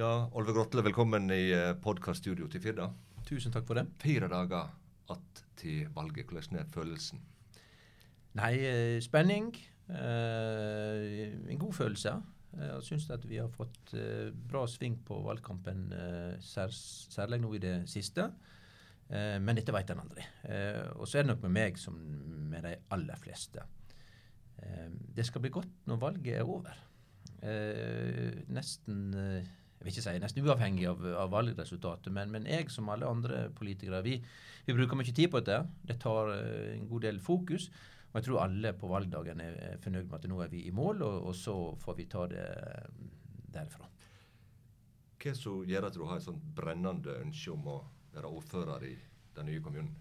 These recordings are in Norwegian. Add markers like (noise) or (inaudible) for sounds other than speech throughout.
Ja, Olve Grotle, velkommen i eh, podkaststudio til Firda. Tusen takk for det. Fire dager att til valget. Hvordan er følelsen? Nei, eh, spenning. Eh, en god følelse. Jeg syns at vi har fått bra sving på valgkampen, sær, særlig nå i det siste. Eh, men dette vet en aldri. Eh, og så er det nok med meg som med de aller fleste. det skal bli godt når valget er over. nesten jeg vil ikke si nesten uavhengig av, av valgresultatet, men, men, jeg som alle andre politikere, vi, vi bruker mye tid på dette. Det tar uh, en god del fokus. Og jeg tror alle på valgdagen er fornøyd med at nå er vi i mål, og, og så får vi ta det eh, derfra. Hva som gjør at du har et sånt brennende ønske om å være ordfører i den nye kommunen?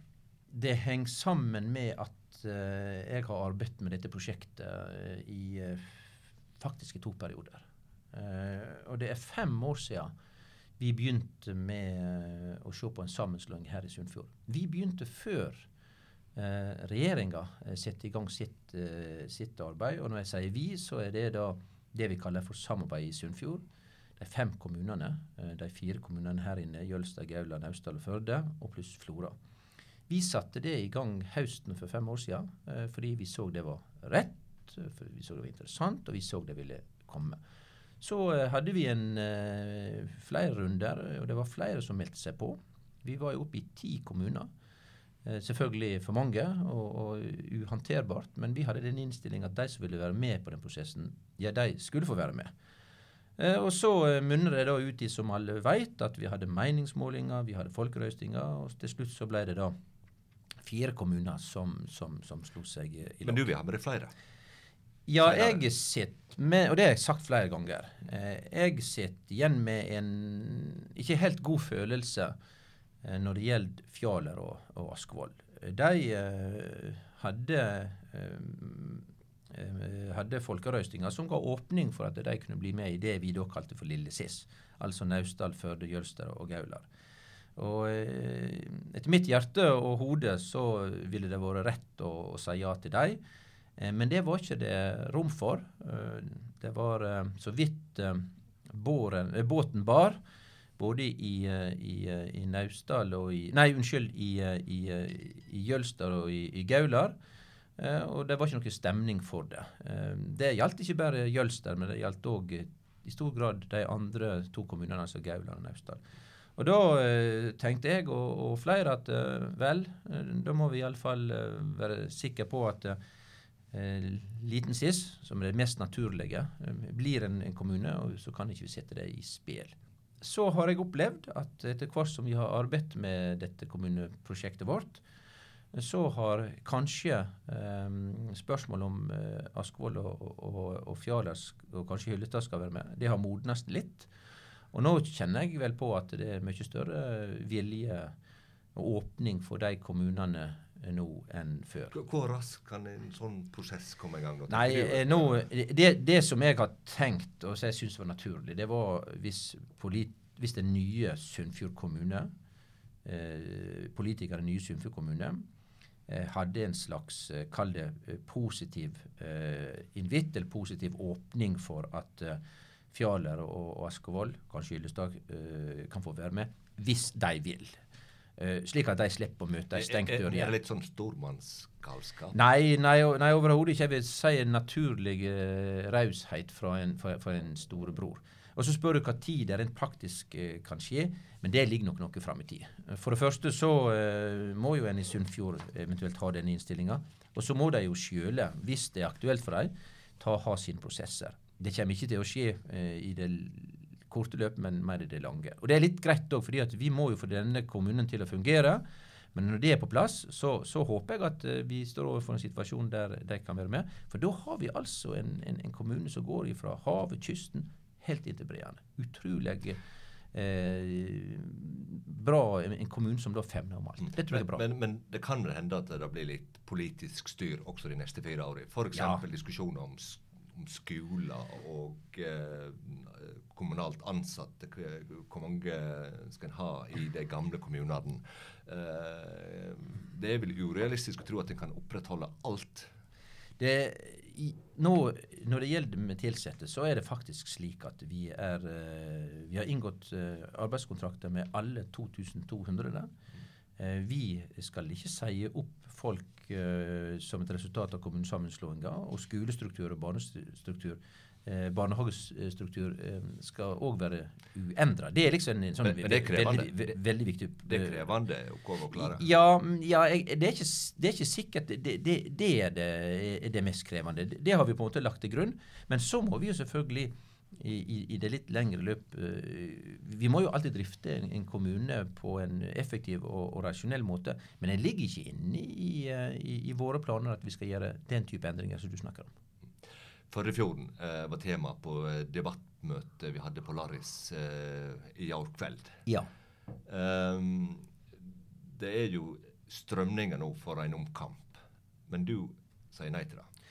Det henger sammen med at uh, jeg har arbeidet med dette prosjektet uh, i faktisk i to perioder. Uh, og det er fem år siden vi begynte med uh, å se på en sammenslåing her i Sunnfjord. Vi begynte før uh, regjeringa satte i gang sitt, uh, sitt, arbeid. Og når jeg sier vi, så er det da det vi kaller for samarbeid i Sunnfjord. De fem kommunene, de fire kommunene her inne, Jølstad, Gaula, Naustdal og Førde, og pluss Flora. Vi satte det i gang høsten for fem år siden fordi vi så det var rett, vi så det var interessant, og vi så det ville komme. Så uh, hadde vi en uh, flere runder, og det var flere som meldte seg på. Vi var jo oppe i ti kommuner. Uh, selvfølgelig for mange og, og uhåndterbart, men vi hadde den innstillinga at de som ville være med på den prosessen, ja, de skulle få være med. og så munner det da ut i, som alle veit, at vi hadde meningsmålinger, vi hadde folkerøstinger, og til slutt så ble det da fire kommuner som, som, som slo seg i lag. Men du vil ha med deg flere? Ja, jeg sitter med, og det har jeg sagt flere ganger, eh, jeg sitter igjen med en ikke helt god følelse eh, når det gjelder Fjaler og, og Askvoll. De eh, hadde hadde folkerøstinger som ga åpning for at de kunne bli med i det vi da kalte for Lille Siss. Altså Naustdal, Førde, Jølster og Gaular. Og etter mitt hjerte og hode så ville det vært rett å, å si ja til dem. Eh, men det var ikke det rom for. Eh, det var eh, så vidt båren, båten bar, både i, i, i Naustdal og i Nei, unnskyld, i, i, i Jølster og i, i Gaular. og det var ikke noe stemning for det. det gjaldt ikke bare Jølster, men det gjaldt òg i stor grad de andre to kommunene, altså Gaular og Naustdal. Og da tenkte jeg og, og flere at vel, da må vi iallfall eh, være sikre på at liten SIS, som er det mest naturlige, eh, blir en, en, kommune, og så kan ikke vi sette det i spill. Så har jeg opplevd at etter hvert som vi har arbeidet med dette kommuneprosjektet vårt, så har kanskje eh, spørsmålet om eh, Askvoll og, og, og Fjaler og kanskje Hyllestad skal være med, det har modnes litt. Og nå kjenner jeg vel på at det er mye større vilje og åpning for de kommunene nå enn før. Hvor raskt kan en sånn prosess komme i gang? Nei, eh, nå, det, det, som jeg har tenkt, og som jeg syns var naturlig, det var hvis, polit, hvis den nye Sunnfjord kommune, eh, politikere i nye Sunnfjord kommune, eh, hadde en slags, eh, kall det, eh, positiv eh, invitt, eller positiv åpning for at eh, Fjaler og, og Askevold, kanskje Gyllestad, kan få være med, hvis de vil. Uh, slik at de slipper å møte ei stengt dør igjen. Er det litt sånn stormannsgalskap? Nei, nei, nei overhodet ikke. Jeg vil si en naturlig uh, raushet fra en, fra, fra en storebror. Og Så spør du hva tid det rent praktisk uh, kan skje, men det ligger nok noe fram i tid. For det første så uh, må jo en i Sunnfjord eventuelt ha denne innstillinga. Og så må de jo sjøle, hvis det er aktuelt for dem, ta ha sine prosesser. Det kommer ikke til å skje i det korte løp, men mer i det lange. Og Det er litt greit òg, fordi vi må jo få denne kommunen til å fungere. Men når det er på plass, så, så håper jeg at uh, vi står overfor en situasjon der de kan være med. For da har vi altså en, en, en kommune som går fra havet, kysten, helt inn til breene. Utrolig eh, bra en kommune som da femner om alt. Det tror jeg er bra. Men, men, det kan vel hende at det blir litt politisk styr også de neste fire årene? F.eks. Ja. diskusjoner om om skoler og eh, kommunalt ansatte. Hvor mange skal en ha i de gamle kommunene? Eh, det er vel urealistisk å tro at en kan opprettholde alt? Det, i, nå, når det gjelder med tilsatte, så er det faktisk slik at vi, er, uh, vi har inngått uh, arbeidskontrakter med alle 2200 der. Uh, vi skal ikke si opp folk som et resultat av kommunesammenslåinga. Og skolestruktur og barnestruktur eh, barnehagestruktur eh, skal òg være uendra. Det er liksom en sånn men, men det er krevende. veldig, veldig viktig Det er krevende oppgave å klare? Ja, ja jeg, det, er ikke, det, er ikke, sikkert det, det, det det, er det mest krevende. Det har vi på en måte lagt til grunn. Men så må vi jo selvfølgelig i, i, i, det litt lengre løp uh, Vi må jo alltid drifte en, en kommune på en effektiv og, og, rasjonell måte. Men det ligger ikke inne i, uh, i, våre planer at vi skal gjøre den type endringer som du snakker om. Førrefjorden eh, var tema på eh, debattmøtet vi hadde på Larris eh, i år kveld. Ja. Um, det er jo strømninger nå for en omkamp, men du sier nei til det?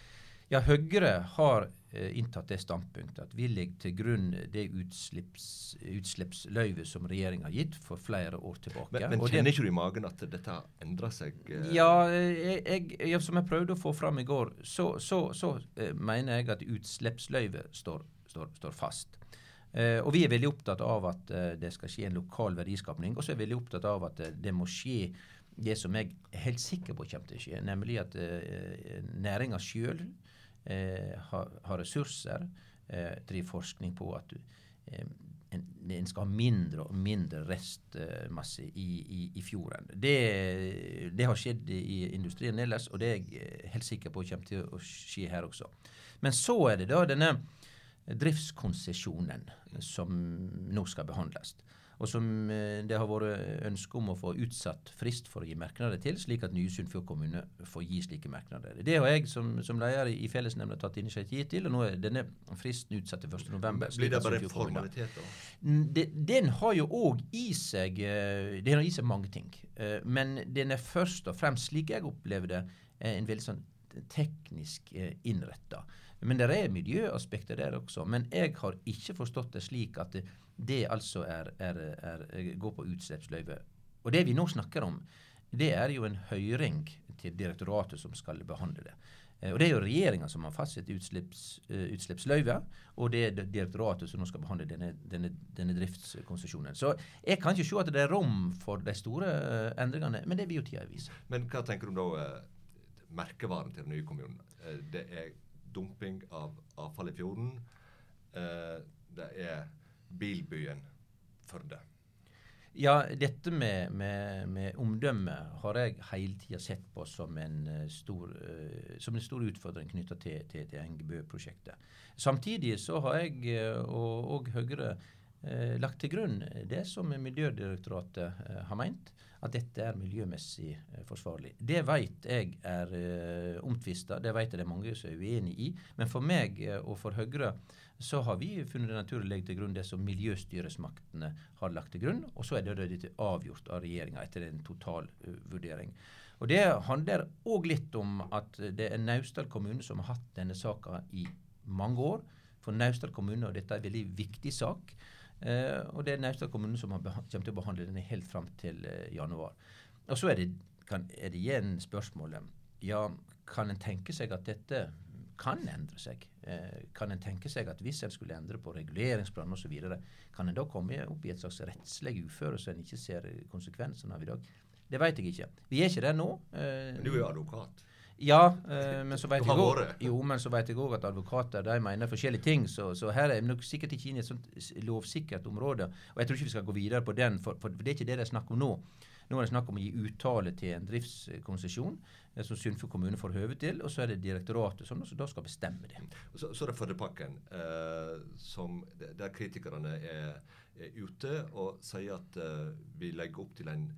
Ja, Høyre har eh, inntatt det standpunktet at vi legger til grunn det utslipps, utslippsløyvet som regjeringa har gitt for flere år tilbake. Men, men kjenner ikke du i magen at dette endrer seg? Eh? Ja, jeg, jeg, som jeg prøvde å få fram i går, så, så, så eh, mener jeg at utslippsløyvet står, står, står fast. Eh, og vi er veldig opptatt av at uh, det skal skje en lokal verdiskapning. Og så er vi veldig opptatt av at det må skje det som jeg er helt sikker på kommer til å skje, nemlig at eh, næringa sjøl Eh, har, har, ressurser, eh, driver forskning på at eh, en, en, skal ha mindre og mindre restmasse i, i, i fjorden. Det, det, har skjedd i industrien ellers, og det er jeg helt sikker på kommer til å skje her også. Men så er det da denne driftskonsesjonen som nå skal behandles og som eh, det har vært ønske om å få utsatt frist for å gi merknader til, slik at nye Sunnfjord kommune får gi slike merknader. Det har jeg som, som leder i fellesnemnda tatt initiativ til, og nå er denne fristen utsatt til 1.11. Blir det bare formaliteter? Den har jo òg i seg Den har i seg mange ting. Eh, men den er først og fremst, slik jeg opplever det, en veldig sånn teknisk innretta. Men det er miljøaspekter der også. Men jeg har ikke forstått det slik at det, det altså er, er, er, går på utslippsløyve. Og det vi nå snakker om, det er jo en høring til direktoratet som skal behandle det. Eh, og Det er jo regjeringa som har fastsatt utslipps, uh, utslippsløyve, og det er direktoratet som nå skal behandle denne, denne, denne driftskonsesjonen. Så jeg kan ikke se at det er rom for de store uh, endringene, men det vil jo tida vise. Men hva tenker du om da merkevaren til den nye kommunen? det er dumping av avfall i fjorden. det er bilbyen Førde? Ja, dette med, med, med omdømme har jeg hele tida sett på som en eh, stor, uh, som en stor utfordring knytta til, til, til Engebø-prosjektet. Samtidig så har jeg og, og, Høyre lagt til grunn det som Miljødirektoratet har meint, at dette er miljømessig forsvarlig. Det vet jeg er eh, omtvista, det vet jeg det er mange som er uenig i. Men for meg og for Høyre så har vi funnet det naturlig å legge til grunn det som miljøstyresmaktene har lagt til grunn. Og så er det dette avgjort av regjeringa etter en total uh, vurdering. Og Det handler òg litt om at det er Naustdal kommune som har hatt denne saka i mange år. For Naustdal kommune, og dette er en veldig viktig sak, uh, og det er Naustdal kommune som kommer til å behandle denne helt fram til eh, januar. Og så er det, kan, er det igjen spørsmålet ja, kan en tenke seg at dette kan endre seg. Eh, kan en tenke seg at hvis en skulle endre på reguleringsplanen osv., kan en da komme opp i et slags rettslig uføre som en ikke ser konsekvensene av i dag? Det vet jeg ikke. Vi er ikke der nå. Eh, du er advokat. Ja, eh, men så vet jeg òg jo, men så vet jeg også at advokater de mener forskjellige ting. Så, så her er vi nok sikkert ikke inne i et sånt lovsikkert område. Og jeg tror ikke vi skal gå videre på den, for, for det er ikke det det er snakk om nå. Nå er det snakk om å gi uttale til en driftskonsesjon som Sunnfjord kommune får høve til, og så er det direktoratet som da skal bestemme det. Så, så er det Førdepakken, eh, som, der kritikerne er, er, ute og sier at eh, vi legger opp til en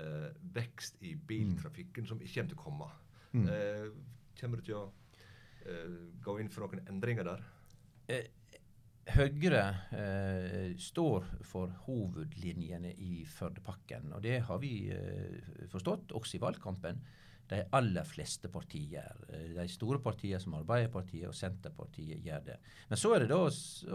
eh, vekst i biltrafikken mm. som ikke kommer til å komme. Mm. Eh, kommer du til å eh, gå inn for noen endringer der? Eh, Høyre eh, står for hovedlinjene i Førdepakken. Og det har vi eh, forstått også i valgkampen. De aller fleste partier, de store partiene som Arbeiderpartiet og Senterpartiet, gjør det. Men så er det da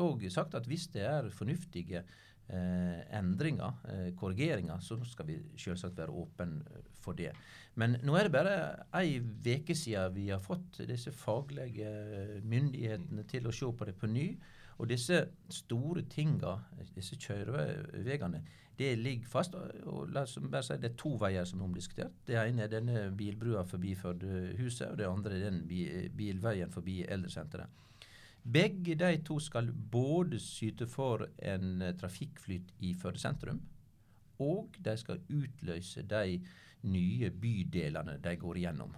òg sagt at hvis det er fornuftige eh, endringer, eh, korrigeringer, så skal vi selvsagt være åpne for det. Men nå er det bare ei uke siden vi har fått disse faglige myndighetene til å se på det på ny. Og disse store tinga, disse kjøreveiene, det ligger fast. og la oss bare si Det er to veier som er omdiskutert. Det ene er denne bilbrua forbi Førdehuset, og det andre er den bilveien forbi eldresenteret. Begge de to skal både syte for en trafikkflyt i Førde sentrum, og de skal utløse de nye bydelene de går igjennom.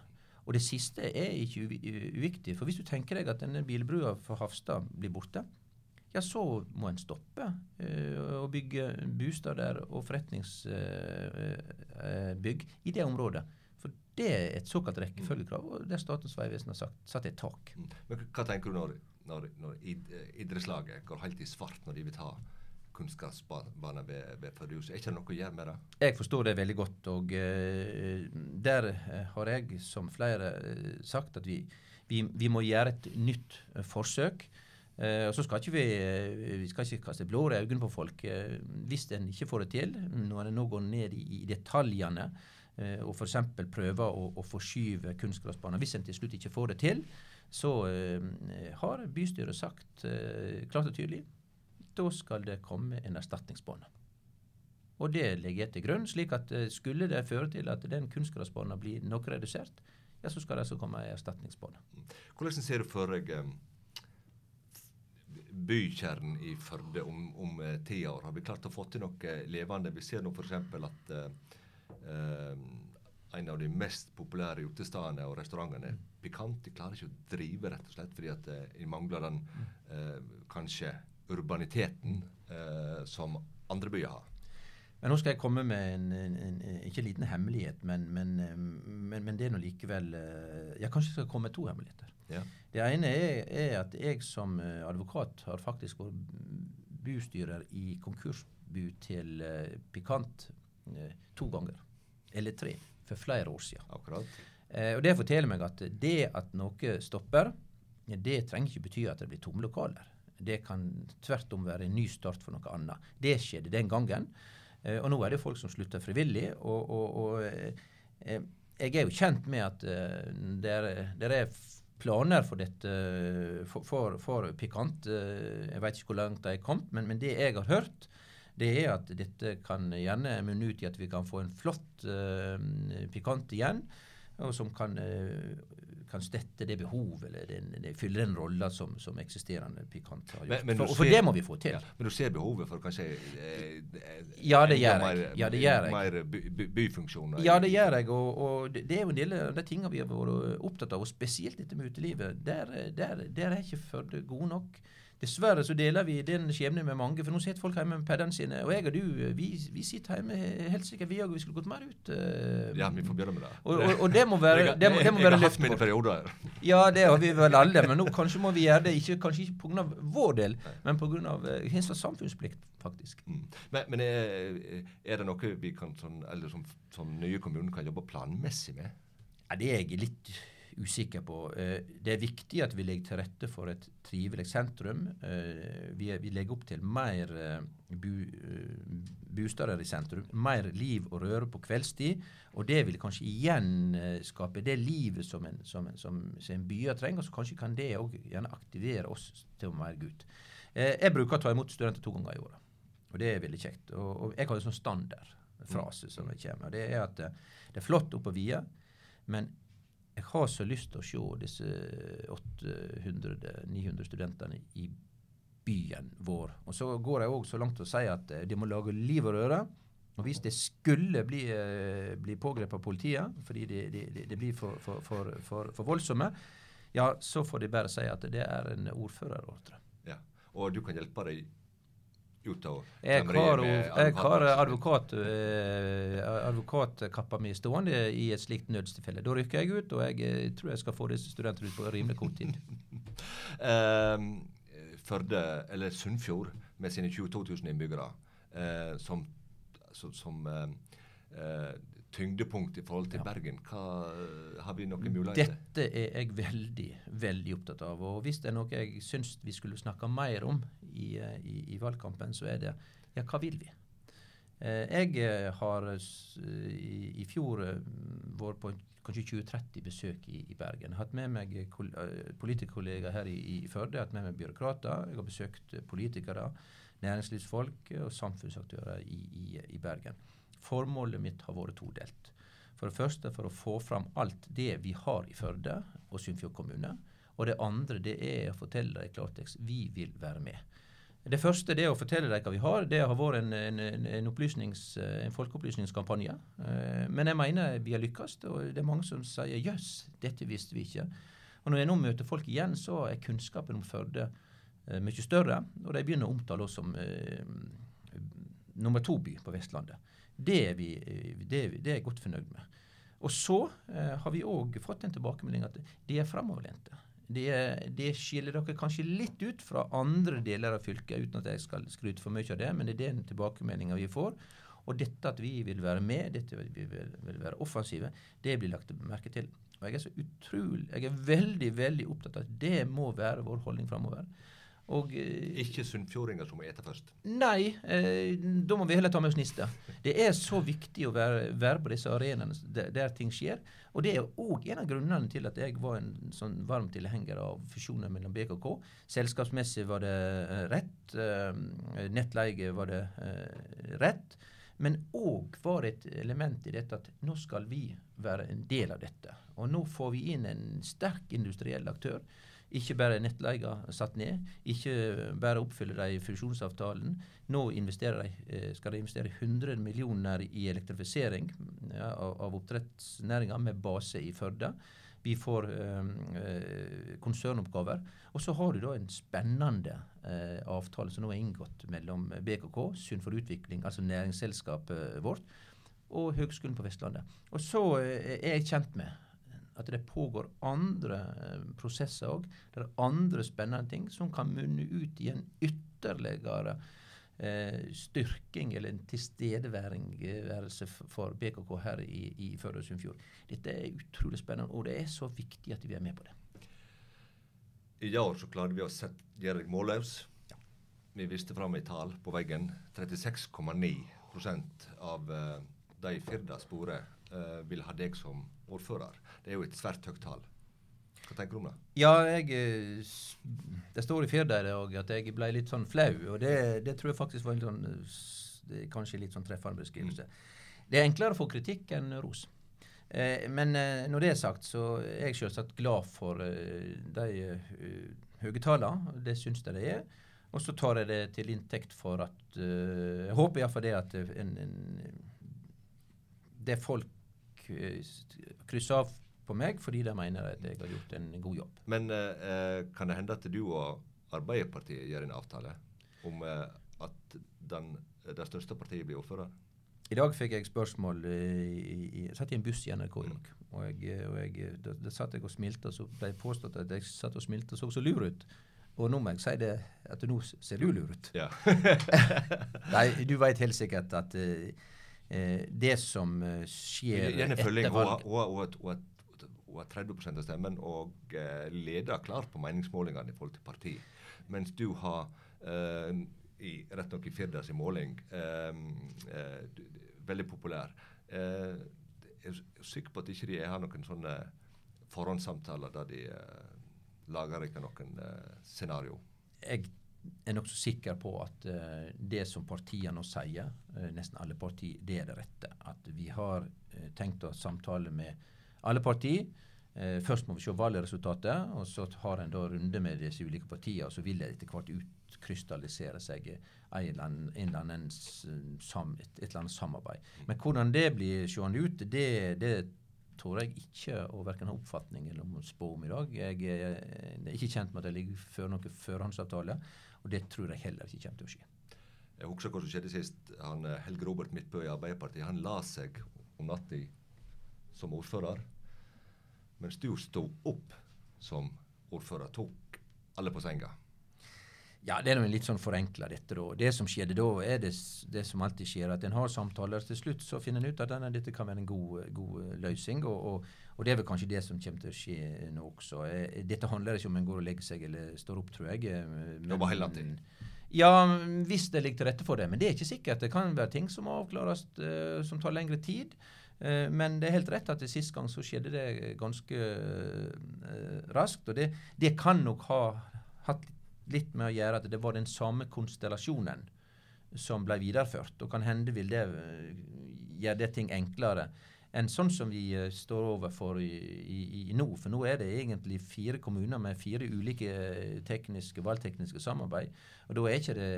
Og det siste er ikke uviktig. For hvis du tenker deg at denne bilbrua for Hafstad blir borte, ja, så må en stoppe uh, å bygge bosteder og forretningsbygg i det området. For det er et såkalt rekkefølgekrav, og det Statens vegvesen har sagt, satt et tak. Mm. Men Hva tenker du når, når, når idrettslaget går helt i svart når de vil ta kunnskapsbanen ved, ved Førdehuset. Er ikke det noe å gjøre med det? Jeg forstår det veldig godt. Og uh, der har jeg, som flere, sagt at vi, vi, vi må gjøre et nytt forsøk. Uh, og så skal ikke vi, uh, vi skal ikke kaste blår i øynene på folk uh, hvis en ikke får det til. Når en nå går ned i, i detaljene uh, og f.eks. prøver å, å forskyve kunstgressbaner. Hvis en til slutt ikke får det til, så har bystyret sagt klart og tydelig da skal det komme en erstatningsbane. Og det legger jeg til grunn, slik at skulle det føre til at den kunstgressbanen blir noe redusert, ja, så skal det altså komme en erstatningsbane. Hvordan ser du for deg bykjernen i Førde om, om ti år? Har vi klart å få til noe levende? Vi ser nå f.eks. at uh, en av de mest populære utestedene og restaurantene er Pikant. De klarer ikke å drive, rett og slett, fordi at uh, de mangler den kanskje urbaniteten som andre byer har. Men nå skal jeg komme med en, en, en ikke liten hemmelighet, men, men, men, men det er nå likevel kanskje jeg skal komme med to hemmeligheter. Ja. Det ene er, er, at jeg som eh, advokat har faktisk vært bustyrer i konkursbu til Pikant to ganger. Eller tre. For flere år siden. Akkurat. Uh, og Det forteller meg at det at noe stopper, det trenger ikke bety at det blir tomme lokaler. Det kan tvert om være en ny start for noe annet. Det skjedde den gangen. og nå er det folk som slutter frivillig. og, og, og jeg er jo kjent med at det er planer for dette for, for, for Pikant. Eh, jeg vet ikke hvor langt de er kommet, men, men, det jeg har hørt, det er at dette kan gjerne munne ut i at vi kan få en flott uh, Pikant igjen, og som kan uh, kan stette det behovet, eller den, den, fylle den rolla som, som, eksisterende pikant har gjort. Men, men for, for, det må vi få til. Ja, men du ser behovet for kanskje eh, Ja, det gjør jeg. Ja, det gjør jeg. Mer by, by, byfunksjoner? Ja, det gjør jeg. Og, og det, det, er jo en del av de tingene vi har vært opptatt av, og spesielt dette med utelivet. Der, der, der er ikke Førde gode nok. Dessverre så deler vi den skjebnen med mange, for nå sitter folk hjemme med pedene sine. Og jeg og du, vi, vi sitter hjemme helt sikkert, vi òg. Vi skulle gått mer ut. Uh, ja, vi får begynne med det. Og, og, og det må være det må, det må Jeg har hatt mine perioder. Ja, det har vi vel alle. Men nå kanskje må vi gjøre det ikke, kanskje ikke pga. vår del, men pga. Uh, samfunnsplikt, faktisk. Mm. Men, men er, er, det noe vi kan, sånn, eller som, som nye kommuner kan jobbe planmessig med? Ja, Det er jeg litt usikker på. Eh, det er viktig at vi legger til rette for et trivelig sentrum. Eh, vi, legger opp til mer eh, bosteder i sentrum, mer liv og røre på kveldstid. Og det vil kanskje igjen skape det livet som en, som som en byer trenger. Og så kanskje kan det òg gjerne aktivere oss til å være gutt. Jeg bruker å ta imot studenter to ganger i året. Og det er veldig kjekt. Og, og jeg har en sånn standardfrase som jeg kommer. Det er at det er flott oppe på Via, men jeg har så lyst til å se disse 800-900 studentene i byen vår. Og så går jeg òg så langt til å si at eh, de må lage liv og røre. Og hvis det skulle bli, eh, bli pågrepet av politiet fordi de, de, de blir for, for, for, for, voldsomme, ja, så får de bare si at det er en ordførerordre. Ja. Og du kan hjelpe dem ut av Jeg har, jeg har advokat, eh, advokatkappa mi stående i et slikt nødstilfelle. Da rykker jeg ut, og jeg eh, tror jeg skal få disse studentene ut på rimelig kort tid. um, (laughs) Førde, eller Sunnfjord, med sine 22 000 innbyggere, uh, som, som, som tyngdepunkt i forhold til ja. Bergen. Hva, har vi noen muligheter? Dette er jeg veldig, veldig opptatt av. Og hvis det er noe jeg syns vi skulle snakke mer om i, i, i valgkampen, så er det Ja, hva vil vi? Jeg har i, fjor vært på kanskje 20-30 besøk i, i Bergen. Jeg har hatt med meg politikerkollegaer her i, i Førde, jeg har hatt med meg byråkrater. Jeg har besøkt politikere, næringslivsfolk og samfunnsaktører i, i Bergen. Formålet mitt har vært todelt. For det første for å få fram alt det vi har i Førde og Sunnfjord kommune. Og det andre det er å fortelle dem i klartekst vi vil være med. Det første det er å fortelle dem hva vi har. Det har vært en, en, en, en folkeopplysningskampanje. Eh, men jeg mener vi har lykkes, og det er mange som sier 'jøss, dette visste vi ikke'. Og Når jeg nå møter folk igjen, så er kunnskapen om Førde eh, mye større. Og de begynner å omtale oss som eh, nummer to-by på Vestlandet. Det er, vi, det, det er jeg godt fornøyd med. Og så eh, har vi òg fått en tilbakemelding at de er framoverlente. Det, det, skiller dere kanskje litt ut fra andre deler av fylket, uten at jeg skal skryte for mye av det, men det er den tilbakemeldinga vi får. Og dette at vi vil være med, dette at vi vil, vil være offensive, det blir lagt merke til. Og jeg er så utrolig, jeg er veldig, veldig opptatt av at det må være vår holdning framover. Og, eh, ikke sunnfjordinger som må ete først? Nei, eh, da må vi heller ta med oss Nista. Det er så viktig å være, være på disse arenaene der, der, ting skjer. Og det er òg en av grunnene til at jeg var en sånn varm tilhenger av fusjoner mellom BKK. Selskapsmessig var det eh, rett. Eh, nettleie var det eh, rett. Men òg var det et element i dette at nå skal vi være en del av dette. Og nå får vi inn en sterk industriell aktør ikke bare nettleia satt ned, ikke bare oppfyller de fusjonsavtalen. Nå de, eh, skal de investere 100 millioner i elektrifisering ja, av, oppdrettsnæringa med base i Førde. Vi får øh, konsernoppgaver. Og så har du da en spennende øh, avtale som nå er inngått mellom BKK, Sunn for utvikling, altså næringsselskapet vårt, og Høgskolen på Vestlandet. Og så er jeg kjent med at det pågår andre eh, prosesser òg. Det er andre spennende ting som kan munne ut i en ytterligere eh, styrking eller en tilstedeværelse for BKK her i, i Førde og Sunnfjord. Dette er utrolig spennende, og det er så viktig at vi er med på det. I år så klarte vi å sette, Gjerrig målløs. Ja. Vi viste fram i tall på veggen 36,9% av uh, de Firda sporet uh, vil ha deg som ordfører. Det er jo et svært høyt tall. Hva tenker du om det? Ja, jeg, eh, Det står i Firda i at jeg ble litt sånn flau, og det, det tror jeg faktisk var en sånn, det er kanskje litt sånn treffende beskrivelse. Mm. Det er enklere å få kritikk enn ros. Eh, men eh, når det er sagt, så er jeg selvsagt glad for eh, de uh, høye tallene. Det syns jeg det er. Og så tar jeg det til inntekt for at uh, Jeg håper iallfall det at en, en, det folk krysse av på meg fordi de mener at jeg har gjort en god jobb. Men eh, kan det hende at du og Arbeiderpartiet gjør en avtale om eh, at den, det største partiet blir ordfører? I dag fikk jeg spørsmål Jeg satt i en buss i NRK i dag. Mm. Og, jeg, og jeg, da, da, satt jeg og smilte, og så ble jeg påstått at jeg satt og smilte og så så lur ut. Og nå må jeg si det at nå ser du lur ut. Ja. (laughs) Nei, du veit helt sikkert at uh, eh, det som eh, skjer etter valg Hun har 30 av stemmen og eh, leder klart på meningsmålingene i forhold til parti. Mens du har, eh, i, rett nok i Firdas måling, eh, eh, veldig populær. Eh, jeg er sikker på at ikke de har noen sånne forhåndssamtaler der de lager ikke noen scenario. Jeg er nokså sikker på at uh, det som partiene nå sier, uh, nesten alle partier, det er det rette. At vi har uh, tenkt å samtale med alle partier. først må vi se valgresultatet, og så har en da runde med disse ulike partiene. Og så vil det etter hvert utkrystallisere seg en eller annen, en eller annen sam, et, et, eller annet samarbeid. Men hvordan det blir seende ut, det, det tror jeg ikke å verken ha oppfatning eller spå om i dag. Jeg er ikke kjent med at det ligger før noen førhåndsavtale. Og det tror jeg heller ikke kommer til å skje. Jeg husker hva som skjedde sist. Han, eh, Helge Robert Midtbø i Arbeiderpartiet han la seg om natta som ordfører. Mens du sto opp som ordfører. Tok alle på senga. Ja, det er litt sånn forenkla, dette. da. Det som skjedde da, er det, det, som alltid skjer, at en har samtaler. Til slutt så finner en ut at denne, dette kan være en god, god løsning. Og, og, og, det er vel kanskje det som kommer til å skje nå også. Eh, dette handler ikke om en går og legger seg eller står opp, tror jeg. Eh, men, Jobber hele tiden. Ja, hvis det ligger til rette for det. Men det er ikke sikkert. Det kan være ting som må avklares, som tar lengre tid. Men det er helt rett at det sist gang så skjedde det ganske raskt. Og det, det, kan nok ha hatt litt med å gjøre at det var den samme konstellasjonen som ble videreført. Og kan hende vil det gjøre det ting enklere enn sånn som vi uh, står overfor i, i, i, nå. For nå er det egentlig fire kommuner med fire ulike eh, tekniske, valgtekniske samarbeid. Og da er ikke det,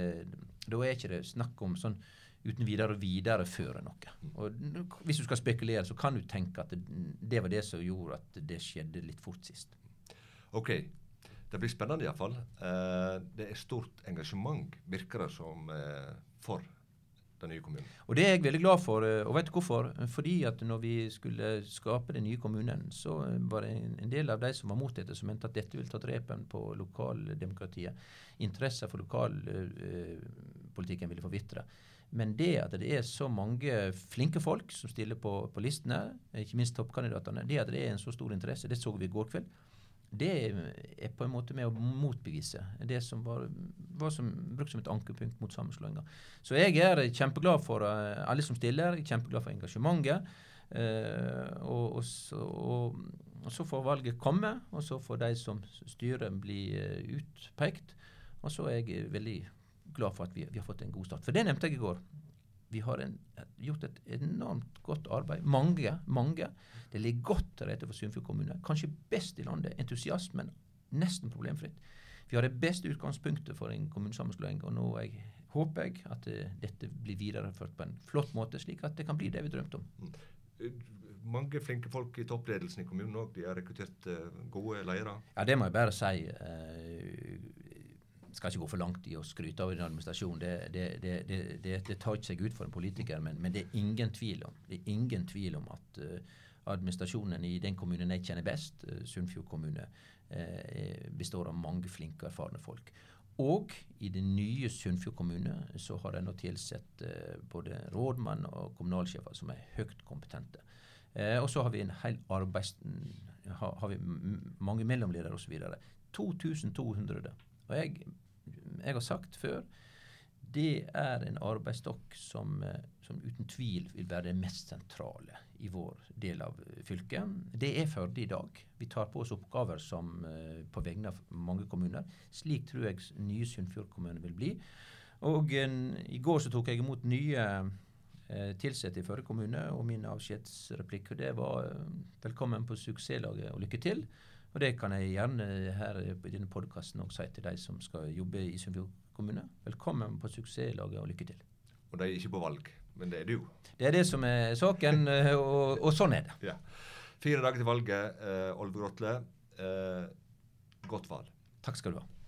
er ikke det snakk om sånn uten videre å videreføre noe. Og Hvis du skal spekulere, så kan du tenke at det, det var det som gjorde at det skjedde litt fort sist. Ok, det blir spennende iallfall. Uh, det er stort engasjement, virker det som, uh, for den nye kommunen. Og Det er jeg veldig glad for. Eh, og vet du hvorfor? Fordi at når vi skulle skape den nye kommunen, så var det en del av de som var mot dette, som mente at dette ville ta drepen på lokaldemokratiet. Interessen for lokalpolitikken ville forvitre. Men det at det er så mange flinke folk som stiller på, på listene, ikke minst toppkandidatene, det at det er en så stor interesse, det så vi i går kveld det er på en måte med å motbevise det som var, var som, brukt som et ankepunkt mot sammenslåinga. Så jeg er kjempeglad for uh, alle som stiller, kjempeglad for engasjementet. Eh, og, og, så, og, og, så, får valget komme, og så får de som styrer, bli uh, utpekt. Og så er jeg veldig glad for at vi, vi, har fått en god start. For det nevnte jeg i går. Vi har en, gjort et enormt godt arbeid. Mange. mange. Det ligger godt til rette for Sunnfjord kommune. Kanskje best i landet. Entusiasmen nesten problemfritt. Vi har det beste utgangspunktet for en kommunesammenslåing. Og nå jeg, håper jeg at uh, dette blir videreført på en flott måte, slik at det kan bli det vi drømte om. Mm. Mange flinke folk i toppledelsen i kommunen òg. De har rekruttert uh, gode ledere. Ja, det må jeg bare si. Skal ikke gå for langt i å skryte av en administrasjon. Det, det, det, det, tar ikke seg ut for en politiker, men, men, det er ingen tvil om, det er ingen tvil om at uh, administrasjonen i den kommunen jeg kjenner best, uh, Sunnfjord kommune, uh, består av mange flinke erfarne folk. Og i den nye Sunnfjord kommune så har de nå tilsatt både rådmann og kommunalsjefer som er høyt kompetente. og så har vi en hel arbeids... Har, har vi mange mellomledere osv. 2200. Og jeg jeg har sagt før, det er en arbeidsstokk som, eh, som, uten tvil vil være det mest sentrale i vår del av fylket. Det er Førde i dag. Vi tar på oss oppgaver som uh, på vegne av mange kommuner. Slik tror jeg nye Sunnfjord kommune vil bli. Og en, I går så tok jeg imot nye eh, tilsatte i Førde kommune, og min avskjedsreplikk det var 'velkommen på suksesslaget og lykke til'. Og det kan jeg gjerne her i denne podkasten si til de som skal jobbe i Sunnfjord kommune. Velkommen på suksesslaget, og lykke til. Og de er ikke på valg, men det er du? Det er det som er saken, eh, og, og sånn er det. Ja. Fire dager til valget. Uh, Olve Grotle, uh, godt valg. Takk skal du ha.